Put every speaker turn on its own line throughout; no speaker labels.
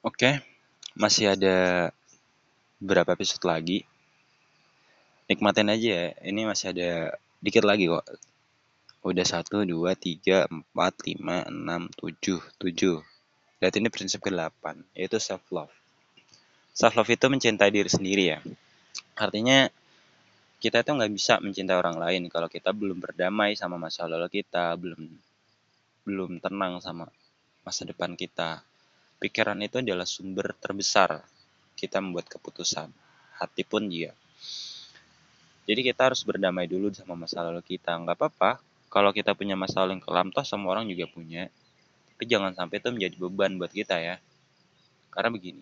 Oke, masih ada berapa episode lagi. Nikmatin aja ya, ini masih ada dikit lagi kok. Udah 1, 2, 3, 4, 5, 6, 7, 7. Lihat ini prinsip ke-8, yaitu self-love. Self-love itu mencintai diri sendiri ya. Artinya kita tuh nggak bisa mencintai orang lain kalau kita belum berdamai sama masa lalu kita, belum belum tenang sama masa depan kita. Pikiran itu adalah sumber terbesar kita membuat keputusan. Hati pun dia. Jadi kita harus berdamai dulu sama masa lalu kita. Nggak apa-apa kalau kita punya masa lalu yang kelam, toh semua orang juga punya. Tapi jangan sampai itu menjadi beban buat kita ya. Karena begini,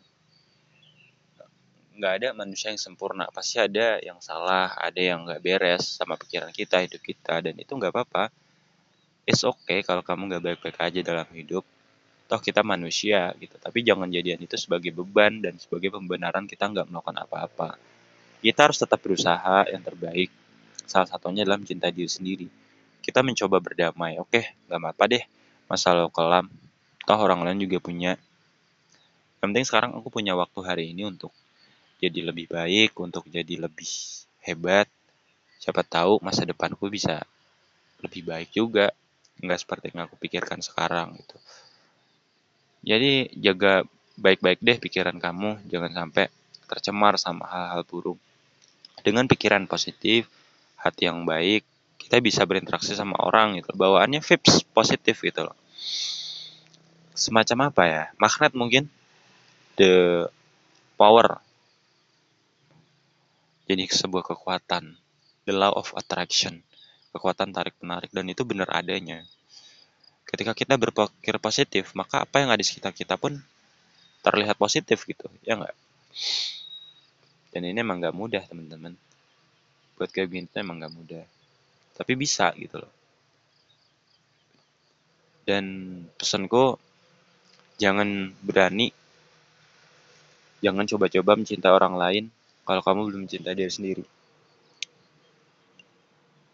nggak ada manusia yang sempurna. Pasti ada yang salah, ada yang nggak beres sama pikiran kita, hidup kita. Dan itu nggak apa-apa. It's okay kalau kamu nggak baik-baik aja dalam hidup toh kita manusia gitu. Tapi jangan jadian itu sebagai beban dan sebagai pembenaran kita nggak melakukan apa-apa. Kita harus tetap berusaha yang terbaik. Salah satunya adalah mencintai diri sendiri. Kita mencoba berdamai oke nggak apa-apa deh masalah kelam. Toh orang lain juga punya. Yang penting sekarang aku punya waktu hari ini untuk jadi lebih baik untuk jadi lebih hebat. Siapa tahu masa depanku bisa lebih baik juga. Nggak seperti yang aku pikirkan sekarang gitu jadi jaga baik-baik deh pikiran kamu, jangan sampai tercemar sama hal-hal buruk. Dengan pikiran positif, hati yang baik, kita bisa berinteraksi sama orang gitu. Bawaannya vibes positif gitu loh. Semacam apa ya? Magnet mungkin. The power. Jadi sebuah kekuatan. The law of attraction. Kekuatan tarik-menarik. Dan itu benar adanya ketika kita berpikir positif maka apa yang ada di sekitar kita pun terlihat positif gitu ya nggak? Dan ini emang nggak mudah teman-teman. Buat kayak gini emang nggak mudah. Tapi bisa gitu loh. Dan pesanku jangan berani. Jangan coba-coba mencintai orang lain kalau kamu belum mencintai diri sendiri